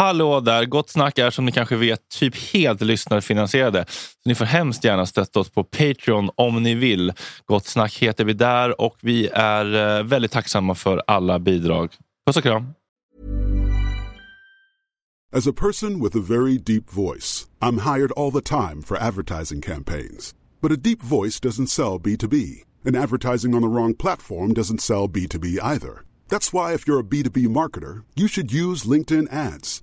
Hallå där! Gott snack är som ni kanske vet typ helt lyssnarfinansierade. Så ni får hemskt gärna stötta oss på Patreon om ni vill. Gott snack heter vi där och vi är eh, väldigt tacksamma för alla bidrag. Puss och kram! As a person with a very deep voice, I'm hired all the time for advertising campaigns. But a deep voice doesn't sell B2B, and advertising on the wrong platform doesn't sell B2B either. That's why, if you're a B2B marketer, you should use LinkedIn ads.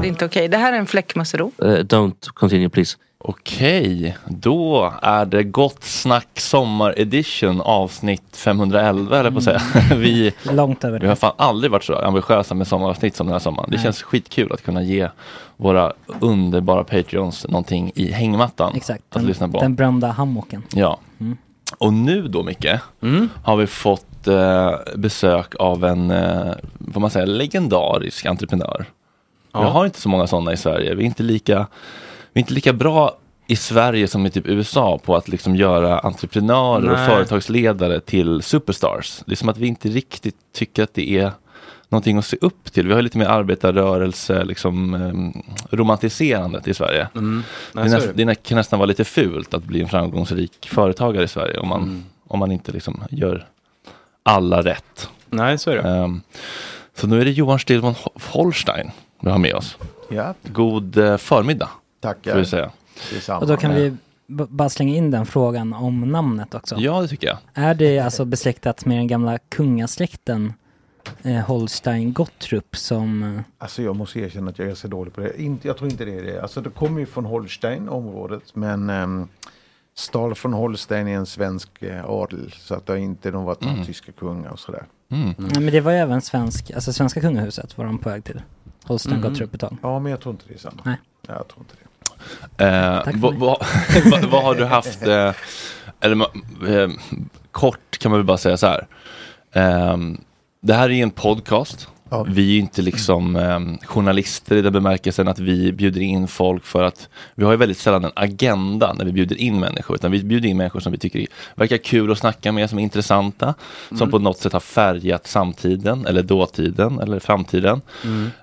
Det är inte okej. Det här är en fläckmussero. Eh, don't continue please. Okej, då är det Gott Snack Sommar Edition avsnitt 511 eller på att säga. Vi, Långt över vi har det. fan aldrig varit så ambitiösa med sommaravsnitt som den här sommaren. Det Nej. känns skitkul att kunna ge våra underbara Patreons någonting i hängmattan Exakt. att Den, lyssna på. den berömda hammocken. Ja. Mm. Och nu då Micke, Mm. har vi fått eh, besök av en, eh, vad man säga, legendarisk entreprenör. Vi har inte så många sådana i Sverige. Vi är inte lika, vi är inte lika bra i Sverige som i typ USA på att liksom göra entreprenörer och Nej. företagsledare till superstars. Det är som att vi inte riktigt tycker att det är någonting att se upp till. Vi har lite mer arbetarrörelse, liksom eh, romantiserandet i Sverige. Mm. Det, Nej, är näst, det. det kan nästan vara lite fult att bli en framgångsrik företagare i Sverige om man, Mm. om man inte liksom gör alla rätt. Nej, så är det. Ehm, så nu är det Johan Stillman Holstein vi har med oss. Ja, God eh, förmiddag, tackar. vi säga. Och då kan vi bara slänga in den frågan om namnet också. Ja, det tycker jag. Är det alltså besläktat med den gamla kungasläkten Holstein Gottrup som... Eh, Alltså jag måste erkänna att jag är så dålig på det. Inte, jag tror inte det är det. Alltså det kommer ju från Holstein, området. Men um, Stahl från Holstein är en svensk eh, adel. Så att det har inte de varit några tyska kungar och sådär. Mm. Nej, men det var ju även svensk, alltså svenska kungahuset var de på väg till. Holstein Mhm. Gottrup ett tag. Ja, men jag tror inte det är samma. Nej. Ja, jag tror inte det. Eh, vad, mig. vad, vad, vad har du haft, eh, eller eh, kort kan man väl bara säga så här. Det här är en podcast. Ja. Vi är ju inte liksom ehm, journalister i den bemärkelsen att vi bjuder in folk för att vi har ju väldigt sällan en agenda när vi bjuder in människor utan vi bjuder in människor som vi tycker verkar kul att snacka med, som är intressanta, som på något sätt har färgat samtiden eller dåtiden eller framtiden.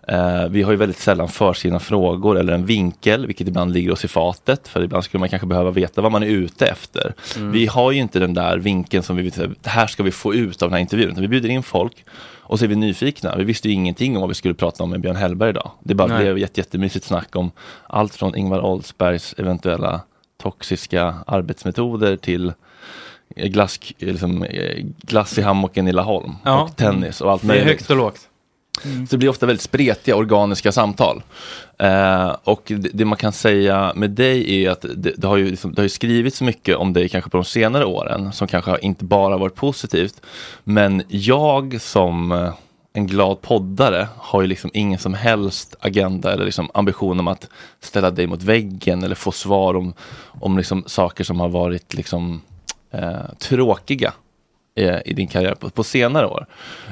Eh, vi har ju väldigt sällan förskrivna frågor eller en vinkel, vilket ibland ligger oss i fatet, för ibland skulle man kanske behöva veta vad man är ute efter. Vi har ju inte den där vinkeln som vi det här ska vi få ut av den här intervjun, utan vi bjuder in folk och så är vi nyfikna. Vi visste ju ingenting om vad vi skulle prata om med Björn Hellberg idag. Det bara Nej. blev ett jättemysigt snack om allt från Ingvar Oldsbergs eventuella toxiska arbetsmetoder till eh, glass, liksom, eh, glass i hammocken i Laholm Ja. och tennis och allt Det är möjligt. högt och lågt. Mm. Så det blir ofta väldigt spretiga organiska samtal. Eh, och det, det man kan säga med dig är att det, det, har ju, liksom, det har ju skrivits så mycket om dig kanske på de senare åren som kanske inte bara varit positivt. Men jag som eh, en glad poddare har ju liksom ingen som helst agenda eller liksom ambition om att ställa dig mot väggen eller få svar om, om liksom saker som har varit liksom, eh, tråkiga eh, i din karriär på, på senare år.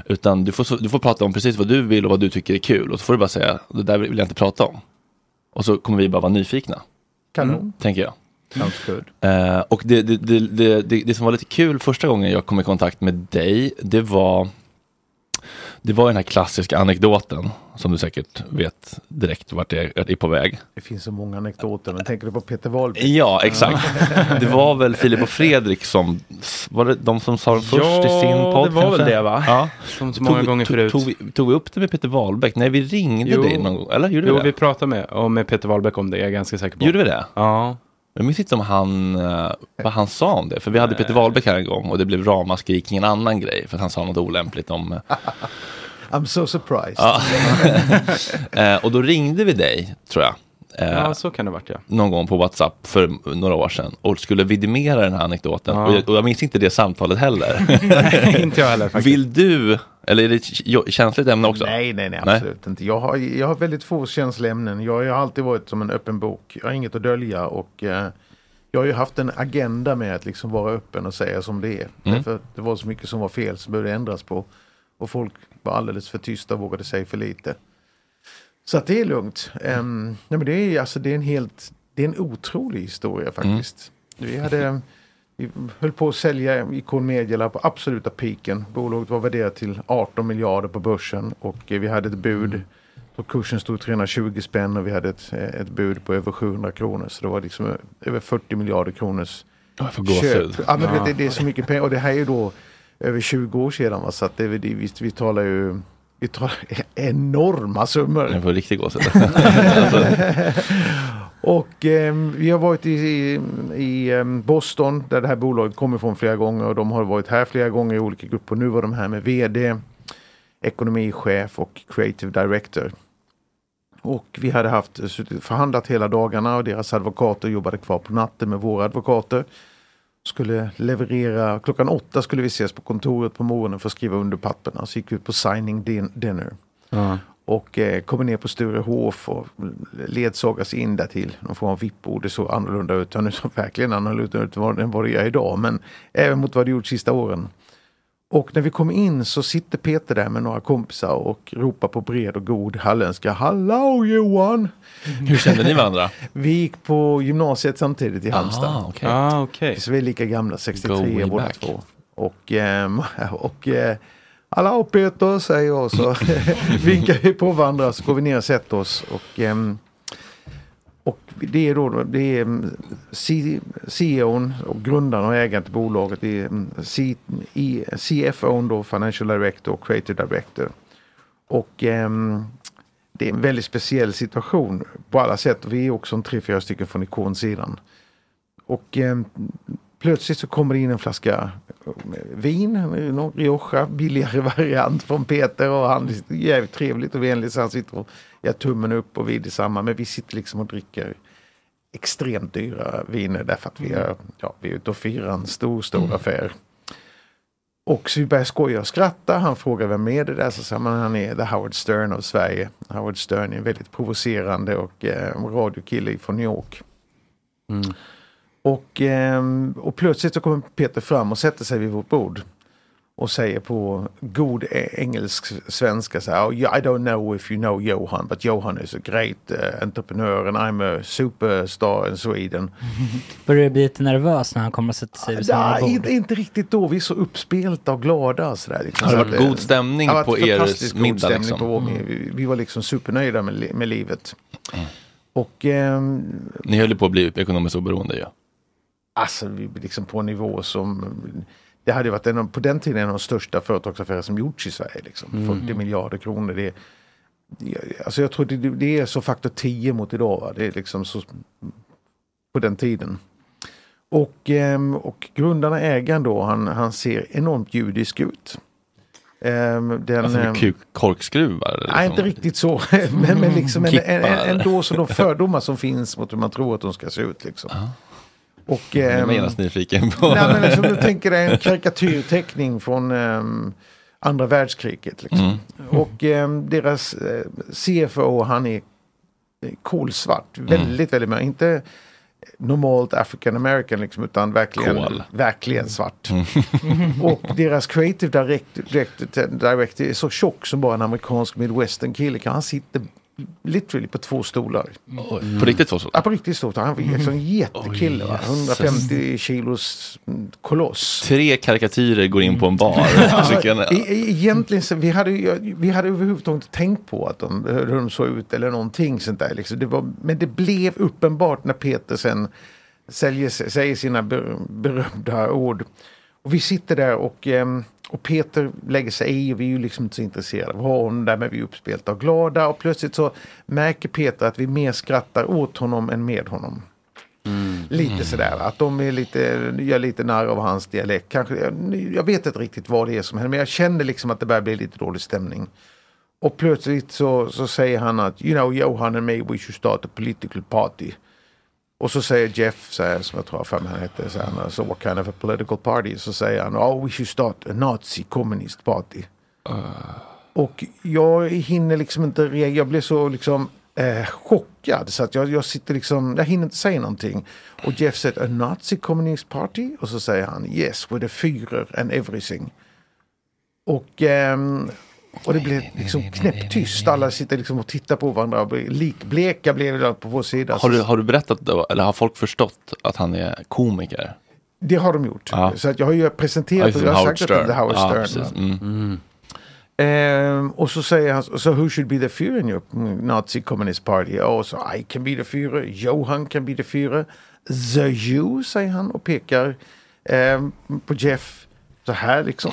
Utan du får, du får prata om precis vad du vill och vad du tycker är kul och så får du bara säga det där vill jag inte prata om. Och så kommer vi bara vara nyfikna, Kanon. tänker jag. Sounds good. Eh, och det, det, det, det som var lite kul första gången jag kom i kontakt med dig, det var det var den här klassiska anekdoten som du säkert vet direkt vart det är, på väg. Det finns så många anekdoter, men tänker du på Peter Wahlbeck? Ja, exakt. Det var väl Filip och Fredrik som, var det de som sa det först Ja, i sin podd? det var väl kanske? det, va? Ja. Som så många Tog- gånger tog, förut. Tog, vi- tog vi upp det med Peter Wahlbeck? Nej, vi ringde Jo. dig någon gång, eller gjorde Jo, vi det? vi pratade med, med Peter Wahlbeck om det, jag är ganska säker på. Gjorde vi det? Ja. Jag minns inte om han, eh, vad han sa om det, för vi hade Peter Wahlbeck här en gång och det blev ramaskri kring en annan grej för att han sa något olämpligt om eh, I'm so surprised. Eh, och då ringde vi dig, tror jag. Ja, så kan det ha varit ja. någon gång på WhatsApp för några år sedan och skulle vidimera den här anekdoten. Ja. Och, jag, och jag minns inte det samtalet heller. inte jag heller faktiskt. Vill du, eller är det ett känsligt ämne också? Nej, nej, nej, Nej. absolut inte. Jag har, jag har väldigt få känsliga ämnen. Jag har alltid varit som en öppen bok. Jag har inget att dölja och eh, jag har ju haft en agenda med att liksom vara öppen och säga som det är. Mm. Att det var så mycket som var fel som behövde ändras på. Och folk var alldeles för tysta och vågade säga för lite. Så att det är lugnt. Ehm, nej, men det är, alltså, det är en helt, det är en otrolig historia faktiskt. Vi hade, vi höll på att sälja Icon Media Lab på absoluta piken. Bolaget var värderat till 18 miljarder på börsen och vi hade ett bud. Och kursen stod 320 spänn och vi hade ett, eh, ett bud på över 700 kronor. Så det var liksom eh, över 40 miljarder kronors Jag får köp. Ja, men du vet, det, är så mycket pengar och det här är ju då över 20 år sedan. Va? Så att det, det, vi, vi talar ju vi talar enorma summor. Jag får riktigt gåshud. Och eh, vi har varit i, i, i ehm, Boston där det här bolaget kommer från flera gånger och de har varit här flera gånger i olika grupper. Nu var de här med vd, ekonomichef och creative director. Och vi hade haft förhandlat hela dagarna och deras advokater jobbade kvar på natten med våra advokater. Skulle leverera, klockan åtta skulle vi ses på kontoret på morgonen för att skriva under papperna. Så gick vi ut på signing din- dinner. Och eh, kommer ner på Sturehof och ledsagas in där till någon form av VIP-bord. Det såg annorlunda ut. Ja, nu såg verkligen annorlunda ut än vad- det gör idag. Men även mot vad det gjort sista åren. Och när vi kom in så sitter Peter där med några kompisar och ropar på bred och god halländska. Hallå Johan! Hur kände ni varandra? Vi gick på gymnasiet samtidigt i Halmstad. Ah, okej. Ah, okej. Så vi är lika gamla, 63 Go way båda back. två. Och, ehm, och alla Hallå Peter, säger jag så vinkar vi på varandra så går vi ner och sätter oss. Och, ehm, och det är då det är ehm, CEOn och grundaren och ägaren till bolaget. Det är ehm, C, e, i, CFOn då, Financial Director och Creative Director. Och det är en väldigt speciell situation på alla sätt. Vi är också en tre, fyra stycken från ikonsidan. Och plötsligt så kommer det in en flaska eh, vin, eh, någon Rioja, billigare variant från Peter och han är jävligt trevligt och vänligt så han sitter och gör tummen upp och vi är detsamma. Men vi sitter liksom och dricker extremt dyra viner därför att vi är, ja, vi är ute och firar en stor, stor affär. Och så vi börjar skoja och skratta. Han frågar vem är det där? Så säger man han är The Howard Stern av Sverige. Howard Stern är en väldigt provocerande och eh, radiokille från New York. Och, ehm, och plötsligt så kommer Peter fram och sätter sig vid vårt bord. Och säger på god e- engelsk svenska så här. "Oh, yeah, I don't know if you know Johan, but Johan is a great uh, entrepreneur and I'm a superstar in Sweden. Börjar du bli lite nervös när han kommer och sätter sig vid samma Nej, bord? inte, inte riktigt då. Vi är så uppspelta och glada. Så där, liksom. Har det varit eh, god stämning på varit er fantastiskt god middag, stämning liksom? På vår, vi, vi var liksom supernöjda med, med livet. Och ehm, Ni höll på att bli ekonomiskt oberoende ju. Alltså liksom på en nivå som det hade varit en, på den tiden en av de största företagsaffärer som gjorts i Sverige. Liksom. 40 miljarder kronor. Det, alltså jag tror det, det är så faktor 10 mot idag. Va? Det är liksom så på den tiden. Och, ehm, och grundarna, ägaren då, han, han ser enormt judisk ut. Ehm, den, Alltså ehm, med korkskruvar. eller Nej, liksom. inte riktigt så. men, men liksom en, en, en, ändå så de fördomar som finns mot hur man tror att de ska se ut. Liksom. Och, Jag var genast nyfiken på. Nej, men liksom, du tänker dig en karikatyrteckning från ehm, andra världskriget. Liksom. Mm. Och eh, deras eh, CFO han är eh, kolsvart. Mm. Väldigt, väldigt mörk. Inte normalt African American liksom, utan verkligen, Kol. verkligen svart. och deras creative director, director, director är så tjock som bara en amerikansk midwestern kille kan. Han sitter literally på två stolar. På riktigt så? så. Ja, på riktigt stort. Han är liksom en jättekille. va? 150 kilos mm, koloss. Tre karikatyrer går in på en bar. E- Egentligen så vi hade, vi hade överhuvudtaget inte tänkt på att de, hur de såg ut eller någonting sånt där. Liksom. Det var, men det blev uppenbart när Peter sen säljer, säger sina ber, berömda ord. Och vi sitter där och, ehm, och Peter lägger sig i och vi är ju liksom inte så intresserade av honom där men vi är uppspelta och glada och plötsligt så märker Peter att vi mer skrattar åt honom än med honom. Lite sådär, att de är lite, gör lite narr av hans dialekt. Kanske, jag, jag vet inte riktigt vad det är som händer, men jag kände liksom att det börjar bli lite dålig stämning. Och plötsligt så, så säger han att, you know, Johan and me, we should start a political party. Och så säger Jeff, så här, som jag tror för han hette, så här, so what kind of a political party? Så säger han, oh we should start a nazi communist party. Och jag hinner liksom inte reagera, jag blir så liksom eh, chockad så att jag, jag sitter liksom, jag hinner inte säga någonting. Och Jeff säger, a nazi communist party? Och så säger han, yes, with a Führer and everything. Och, ehm, och det blev liksom knäpptyst, alla sitter liksom och tittar på varandra, och likbleka blev det på vår sida. Har du, har du berättat, då, eller har folk förstått att han är komiker? Det har de gjort. Ja. Så att jag har ju presenterat just och jag har sagt att det är Stern. Howard Ja, Stern. Mm. Ehm, och så säger han, so who should be the Führer in your Nazi Communist Party? Oh, so I can be the Führer, Johan can be the Führer, the you, säger han och pekar ehm, på Jeff så här liksom.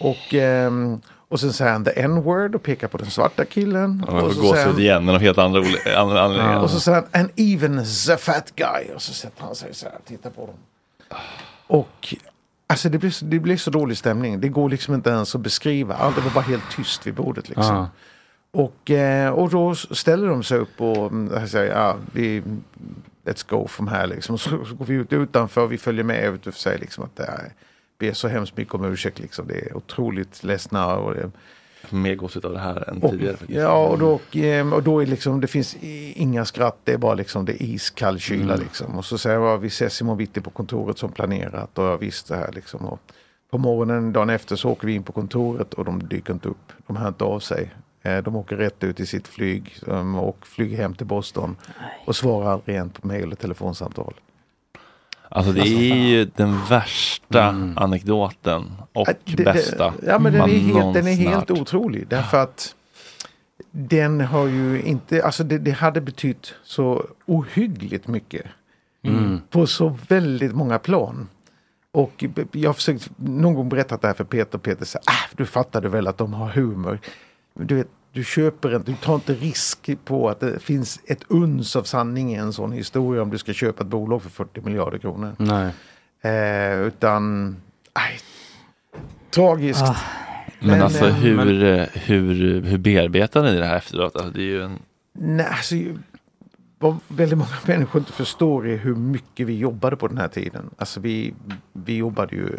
Och, ehm, och sen säger han the n-word och pekar på den svarta killen. Ja, och, så gåshud han, igen, men av helt andra anledningar. och så säger han and even the fat guy. Och så sätter han sig så här och tittar på dem. Och alltså det blir, så, det blir så dålig stämning. Det går liksom inte ens att beskriva. Allt det var bara helt tyst vid bordet liksom. Ah. Och, eh, och då ställer de sig upp och mm, säger ja, vi, let's go from här liksom. Och så, så går vi ut utanför, vi följer med ut och säger liksom att det är, ber så hemskt mycket om ursäkt liksom. Det är otroligt ledsna och det, Mer gåshud av det här än och, tidigare. faktiskt. ja, och då, eh, och då är liksom, det finns inga skratt, det är bara liksom det är iskall kyla Mm. liksom. Och så säger jag, vi ses imorgon bitti på kontoret som planerat och jag visste det här liksom. Och på morgonen dagen efter så åker vi in på kontoret och de dyker inte upp. De hör inte av sig. Eh, De åker rätt ut i sitt flyg um, och flyger hem till Boston. Och svarar aldrig igen på mejl och telefonsamtal. Alltså det är ju den värsta anekdoten och Äh, det- det- bästa. Ja men den är, helt, den är helt otrolig. Därför att den har ju inte, alltså det, det hade betytt så ohyggligt mycket. På så väldigt många plan. Och jag har försökt någon gång berätta det här för Peter. Peter säger, ah, du fattade väl att de har humor. Du, vet, du köper inte, du tar inte risk på att det finns ett uns av sanning i en sån historia om du ska köpa ett bolag för 40 miljarder kronor. Nej. Eh, utan, nej, tragiskt. Ah. Men, Men, alltså eh, hur, eh, hur, hur bearbetar ni det här efteråt? Alltså, det är ju en... Nej, alltså, vad väldigt många människor inte förstår är hur mycket vi jobbade på den här tiden. Alltså vi, vi jobbade ju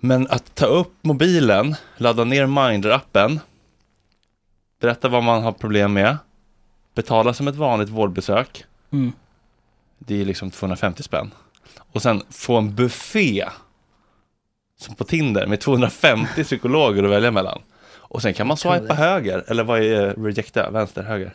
Men att ta upp mobilen, ladda ner Mindler-appen, berätta vad man har problem med, betala som ett vanligt vårdbesök, Mm. det är liksom 250 spänn. Och sen få en buffé, som på Tinder, med 250 psykologer att välja mellan. Och sen kan man swipa höger, eller vad är rejecta, vänster, höger?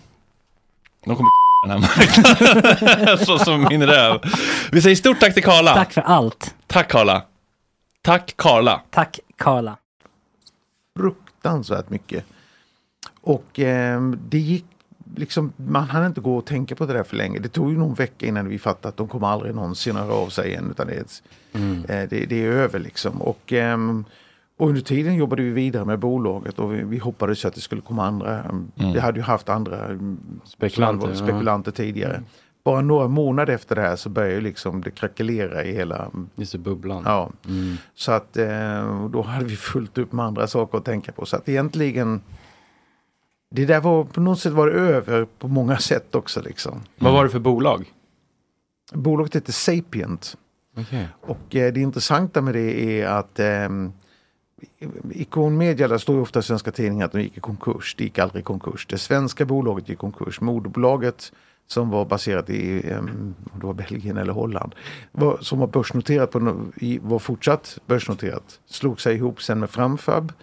de kommer den här marknaden. Så som min röv. Vi säger stort tack till Karla. Tack för allt. Tack Karla. Tack Karla. Tack Karla. fruktansvärt mycket. Och eh, det gick liksom, man hann inte gå och tänka på det där för länge. Det tog ju någon vecka innan vi fattade att de kommer aldrig någonsin höra av sig igen. Utan det, är ett, eh, det, det är över liksom. Och, ehm, och under tiden jobbade vi vidare med bolaget och vi, vi hoppades att det skulle komma andra. ehm, Vi hade ju haft andra ehm, Spekulanter, spekulanter tidigare. Bara några månader efter det här så började liksom det krackelera i hela Just det, bubblan. Ja, Mm. så att eh, då hade vi fullt upp med andra saker att tänka på. Så att egentligen, det där var på något sätt var det över på många sätt också liksom. Vad var det för bolag? Bolaget heter Sapient. Okej. Och eh, det intressanta med det är att eh, Ikon Media, där står ju ofta i svenska tidningar att de gick i konkurs. Det gick aldrig i konkurs. Det svenska bolaget gick i konkurs. Moderbolaget som var baserat i det var Belgien eller Holland. Var, som var börsnoterat, på, var fortsatt börsnoterat. Slog sig ihop sen med Framfab.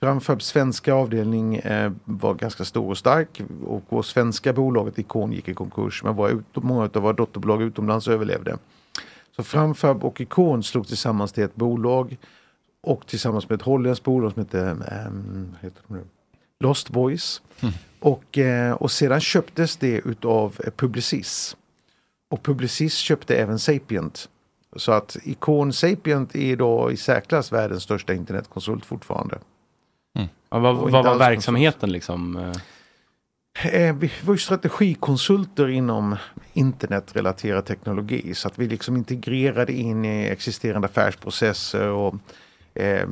Framfabs svenska avdelning eh, var ganska stor och stark och vår svenska bolaget Ikon gick i konkurs. Men var ut, många av våra dotterbolag utomlands överlevde. Så Framfab och Ikon slog tillsammans till ett bolag och tillsammans med ett holländskt bolag som heter, vad heter de nu? Lost Boys. Och, eh, och sedan köptes det utav eh, Publicis. Och Publicis köpte även Sapient. Så att Ikon Sapient är idag i särklass världens största internetkonsult fortfarande. Ja, vad, vad var verksamheten liksom? eh? Eh, Vi var ju strategikonsulter inom internetrelaterad teknologi så att vi liksom integrerade in i existerande affärsprocesser och eh,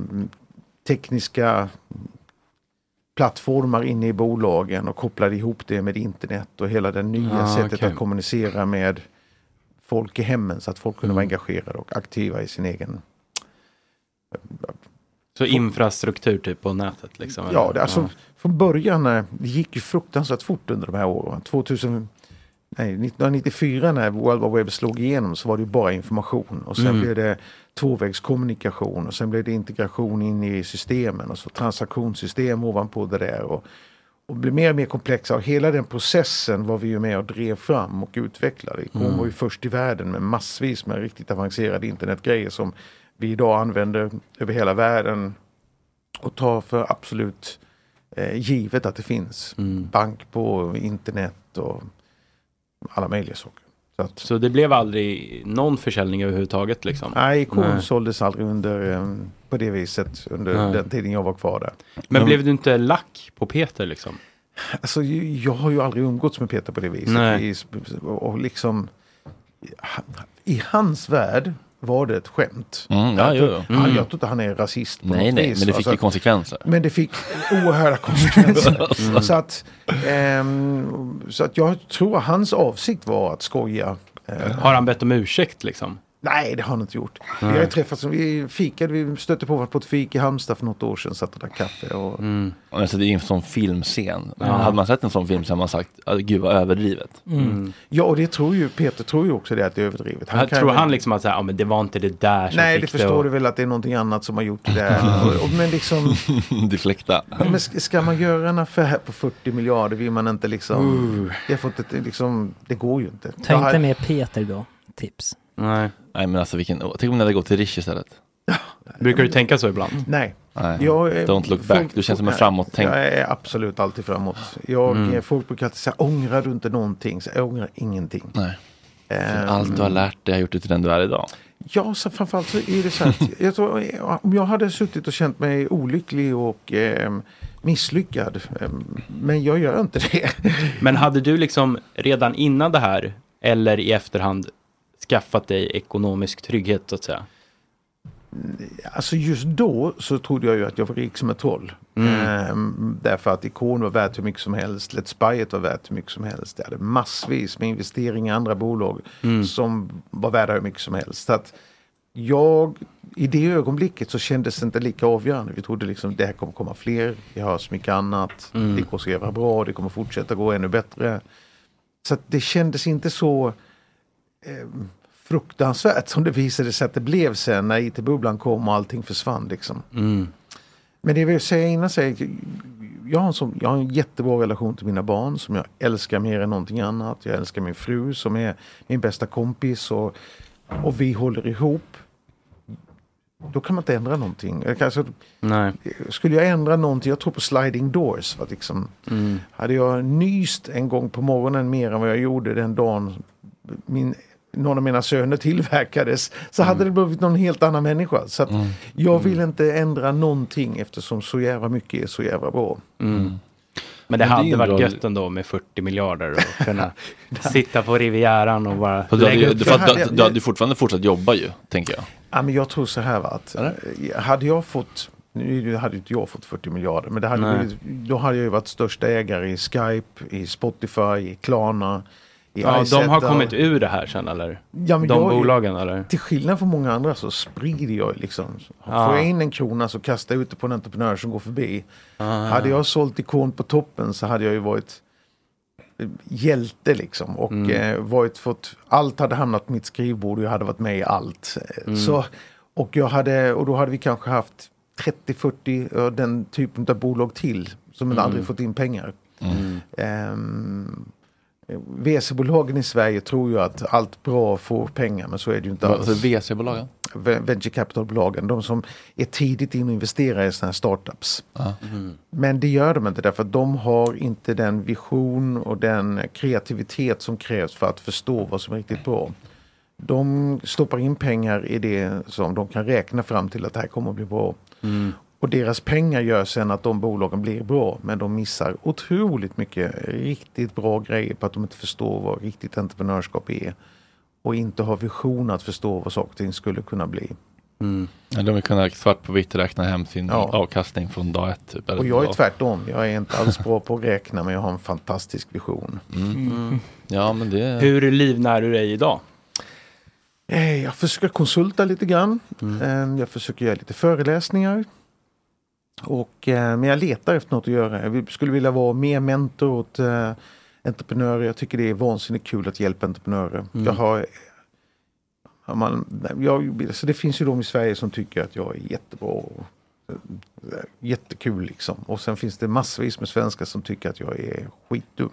tekniska plattformar inne i bolagen och kopplade ihop det med internet och hela det nya Ah, sättet okej. att kommunicera med folk i hemmen så att folk kunde vara Mm. engagerade och aktiva i sin egen Så infrastruktur typ på nätet liksom? Ja, det, alltså, från början, när- det gick ju fruktansvärt fort under de här åren. 2000, nej, 1994 när World Wide Web slog igenom så var det ju bara information och sen Mm. blev det tvåvägskommunikation och sen blev det integration in i systemen och så transaktionssystem ovanpå det där. Och, och blev mer och mer komplexa och hela den processen var vi ju med och drev fram och utvecklade. Icon Mm. var ju först i världen med massvis med riktigt avancerade internetgrejer som vi idag använder över hela världen och tar för absolut eh, givet att det finns. Mm. Bank på internet och alla möjliga saker. Så att, Så det blev aldrig någon försäljning överhuvudtaget liksom? nej, Nej. såldes aldrig under, eh, på det viset under Nej. den tiden jag var kvar där. Men blev du inte lack på Peter liksom? Alltså, jag har ju aldrig umgåtts med Peter på det viset. I, och liksom, I hans värld var det ett skämt. Mm, ja, jo, jo. han, Mm. jag tror inte han är rasist på Nej, något nej, vis. men det fick Alltså, ju konsekvenser. Men det fick oerhörda konsekvenser. Mm. Så, att, ehm, så att jag tror att hans avsikt var att skoja. Eh, Har han bett om ursäkt liksom? Nej, det har han inte gjort. Nej. Vi har ju träffats, vi fikade, vi stötte på varandra på ett fik i Halmstad för något år sedan, satt och drack kaffe. Och, Mm. Alltså, det är en sån filmscen. Ja. Hade man sett en sån film så hade man sagt, "Ah, gud vad överdrivet. Mm. Ja, och det tror ju, Peter tror ju också det att det är överdrivet. Han tror väl- han liksom att så här, ja, men det var inte det där som Nej, det förstår att- du väl att det är någonting annat som har gjort det där. och, och, men liksom, Deflekta. men ska, man göra en affär på 40 miljarder vill man inte liksom, det, har fått ett, liksom, det går ju inte. Ta inte har- med Peter då, tips. Nej. Nej men alltså vilken, tänk om ni hade gått till Rish istället. Brukar du tänka så ibland? Nej. Nej. Jag är- Don't look back, du känns som en nej, framåt tänk. Jag är absolut alltid framåt. Jag, Mm. Folk brukar alltid säga, ångrar du inte någonting? Så jag ångrar ingenting. Nej. För Ehm, allt du har lärt dig har gjort dig till den du är idag. Ja, så framförallt så är det så att jag tror, om jag hade suttit och känt mig olycklig och eh, misslyckad, eh, men jag gör inte det. Men hade du liksom redan innan det här eller i efterhand skaffat dig ekonomisk trygghet så att säga? Alltså just då så trodde jag ju att jag var rik som ett troll. Mm. Ehm, därför att Ikon var värt hur mycket som helst, Let's Buy It var värt hur mycket som helst. Jag hade massvis med investeringar i andra bolag Mm. som var värda hur mycket som helst. Så att jag, i det ögonblicket så kändes det inte lika avgörande. Vi trodde liksom det här kommer komma fler, vi har så mycket annat, Mm. det går så jävla bra, det kommer fortsätta gå ännu bättre. Så att det kändes inte så eh, fruktansvärt som det visade sig att det blev sen när IT-bubblan kom och allting försvann. Liksom. Mm. Men det vill jag säga innan, är- jag har, en sån, jag har en jättebra relation till mina barn som jag älskar mer än någonting annat. Jag älskar min fru som är min bästa kompis och, och vi håller ihop. Då kan man inte ändra någonting. Alltså, Nej. skulle jag ändra någonting, jag tror på sliding doors. För liksom, Mm. hade jag nyst en gång på morgonen mer än vad jag gjorde den dagen min, någon av mina söner tillverkades så hade det blivit någon helt annan människa. Så att jag vill inte ändra någonting eftersom så jävla mycket är så jävla bra. Mm. Men det Men det hade ju varit bra- gött ändå med 40 miljarder och kunna sitta på Rivieran och bara du, hade, lägga ju- upp du, det här- du, du, du hade fortfarande fortsatt jobba ju, tänker jag. Ja, men jag tror så här va, att eh, hade jag fått, nu hade inte jag fått 40 miljarder, men det hade blivit, då hade jag ju varit största ägare i Skype, i Spotify, i Klarna, Ja, de har kommit ur det här sen eller? Ja, men de jag bolagen eller? Till skillnad från många andra så sprider jag liksom. Ja. Får jag in en krona så kastar jag ut det på en entreprenör som går förbi. Ah. Hade jag sålt ikon på toppen så hade jag ju varit eh, hjälte liksom. Och Mm. eh, varit fått, allt hade hamnat på mitt skrivbord och jag hade varit med i allt. Mm. Så, och, jag hade, och då hade vi kanske haft 30-40 eh, den typen av bolag till som Mm. aldrig fått in pengar. Mm. Ehm, VC-bolagen i Sverige tror ju att allt bra får pengar men så är det ju inte alls. Alltså VC-bolagen? Ve- Venture capital-bolagen, de som är tidigt in och investerar i sådana här startups. Ja. Men det gör de inte därför att de har inte den vision och den kreativitet som krävs för att förstå vad som är riktigt bra. De stoppar in pengar i det som de kan räkna fram till att det här kommer att bli bra. Mm. Och deras pengar gör sen att de bolagen blir bra men de missar otroligt mycket riktigt bra grejer på att de inte förstår vad riktigt entreprenörskap är. Och inte har vision att förstå vad saker och ting skulle kunna bli. Mm. Ja, de vill kunna svart på vitt räkna hem sin Ja. avkastning från dag ett. Typ, Och jag är tvärtom. Jag är inte alls bra på att räkna men jag har en fantastisk vision. Mm. Ja, men det... Hur livnär du dig idag? Eh, Jag försöker konsulta lite grann. Mm. Eh, Jag försöker göra lite föreläsningar. Och, eh, men jag letar efter något att göra. Jag skulle vilja vara mer mentor åt eh, entreprenörer. Jag tycker det är vansinnigt kul att hjälpa entreprenörer. Mm. Jag har, man, jag, så det finns ju de i Sverige som tycker att jag är jättebra. Och, eh, jättekul liksom. Och sen finns det massvis med svenskar som tycker att jag är skitdum.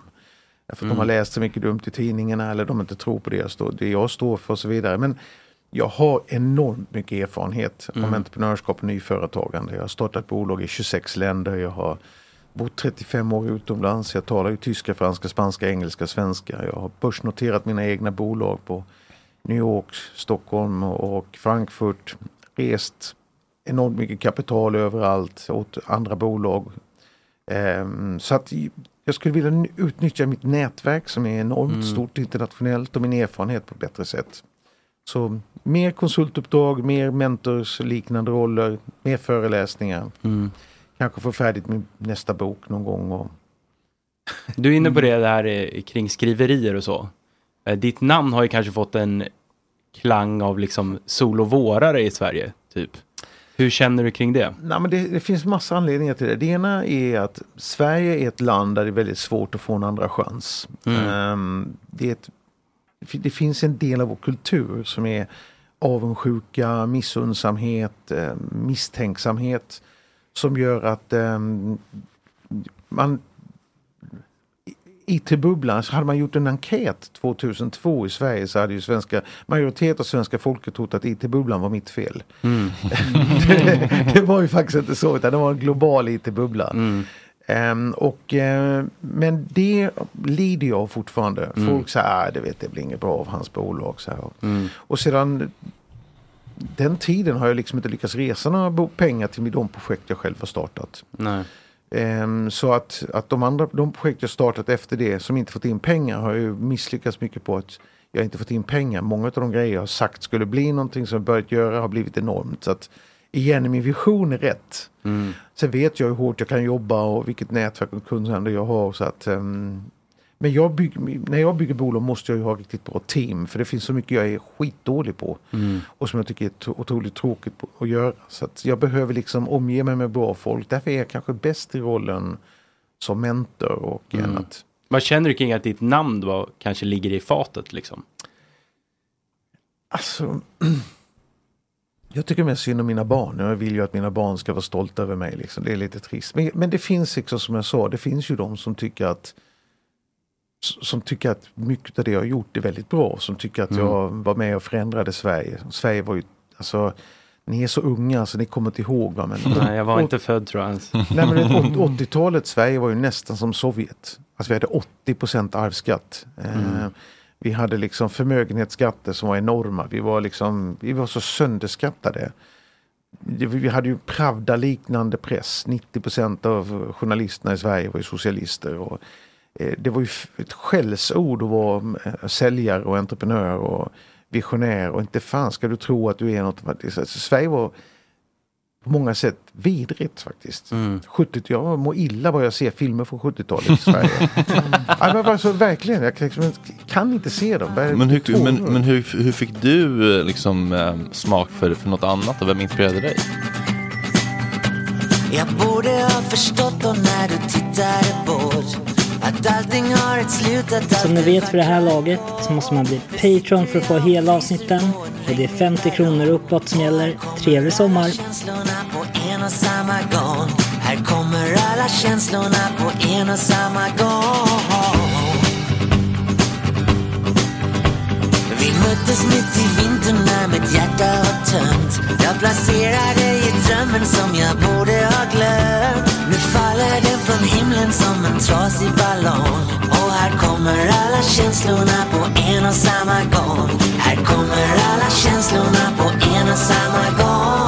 Därför att de har Mm. läst så mycket dumt i tidningarna eller de inte tror på det jag står, det jag står för och så vidare. Men jag har enormt mycket erfarenhet Mm. om entreprenörskap och nyföretagande. Jag har startat bolag i 26 länder. Jag har bott 35 år utomlands. Jag talar ju tyska, franska, spanska, engelska, svenska. Jag har börsnoterat mina egna bolag på New York, Stockholm och Frankfurt. Rest enormt mycket kapital överallt åt andra bolag. Ehm, så att jag skulle vilja utnyttja mitt nätverk som är enormt Mm. stort internationellt och min erfarenhet på ett bättre sätt. Så mer konsultuppdrag, mer mentors liknande roller, mer föreläsningar. Mm. Kanske få färdigt min nästa bok någon gång. Och, Du är inne på det där eh, kring skriverier och så. Eh, Ditt namn har ju kanske fått en klang av liksom sol och vårare i Sverige, typ. Hur känner du kring det? Nej, men det, det finns massa anledningar till det. Det ena är att Sverige är ett land där det är väldigt svårt att få en andra chans. Mm. Ehm, det, är ett, det finns en del av vår kultur som är avundsjuka, missundsamhet, eh, misstänksamhet som gör att ehm, man IT-bubblan, hade man gjort en enkät 2002 i Sverige så hade ju svenska, majoritet av svenska folket trott att IT-bubblan var mitt fel. Mm. det, det var ju faktiskt inte så, utan det var en global IT-bubbla. Mm. Ehm, och, eh, men det lider jag fortfarande. Mm. Folk säger att det vet det blir inget bra av hans bolag. Så. Mm. Och sedan den tiden har jag liksom inte lyckats resa några pengar till de projekt jag själv har startat. Nej. Ehm, så att, att de andra de projekt jag startat efter det som inte fått in pengar har jag ju misslyckats mycket på att jag inte fått in pengar. Många av de grejer jag har sagt skulle bli någonting som jag börjat göra har blivit enormt. Så att igen, min vision är rätt. Mm. Sen vet jag hur hårt jag kan jobba och vilket nätverk och kundhandel jag har. Så att, ehm, men jag bygger, när jag bygger bolag måste jag ju ha riktigt bra team. För det finns så mycket jag är skitdålig på. Mm. Och som jag tycker är otroligt tråkigt på, att göra. Så att jag behöver liksom omge mig med bra folk. Därför är jag kanske bäst i rollen som mentor och Mm. att Vad känner du kring att ditt namn då kanske ligger i fatet liksom? Alltså, jag tycker mest synd om mina barn. Jag vill ju att mina barn ska vara stolta över mig. Liksom. Det är lite trist. Men, men det finns liksom, som jag sa, det finns ju de som tycker att som tycker att mycket av det jag har gjort är väldigt bra. Som tycker att Mm. jag var med och förändrade Sverige. Sverige var ju, alltså, ni är så unga så ni kommer inte ihåg. Va? Men, Nej, jag var inte född tror jag ens. Nej men det- åt- 80-talet, Sverige var ju nästan som Sovjet. Alltså vi hade 80 arvsskatt. Eh, Mm vi hade liksom förmögenhetsskatter som var enorma. Vi var liksom, vi var så sönderskattade. Vi hade ju Pravda-liknande press. 90% av journalisterna i Sverige var ju socialister. Och, eh, det var ju ett skällsord att vara eh, säljare och entreprenör och visionär. Och inte fan ska du tro att du är något. Sverige var på många sätt vidrigt faktiskt. Mm. 70 jag mår illa bara jag ser filmer från 70-talet i Sverige. ja, men alltså, verkligen, jag kan, liksom, kan inte se dem. Men, hur, men, men hur, hur fick du eh, liksom, eh, smak för, för något annat och vem inspirerade dig? Jag borde ha förstått då när du tittade bort Att allting har ett slut, att Som ni vet för det här laget så måste man bli Patreon för att få hela avsnitten. Och det är 50 kronor uppåt som gäller. Trevlig sommar! Här kommer alla känslorna på en och samma gång. Vi möttes mitt i vintern när mitt hjärta var tömt. Jag placerade i drömmen som jag borde ha glömt. Nu faller den från himlen som en trasig ballong här kommer alla känslorna på en och samma gång. Här kommer alla känslorna på en och samma gång.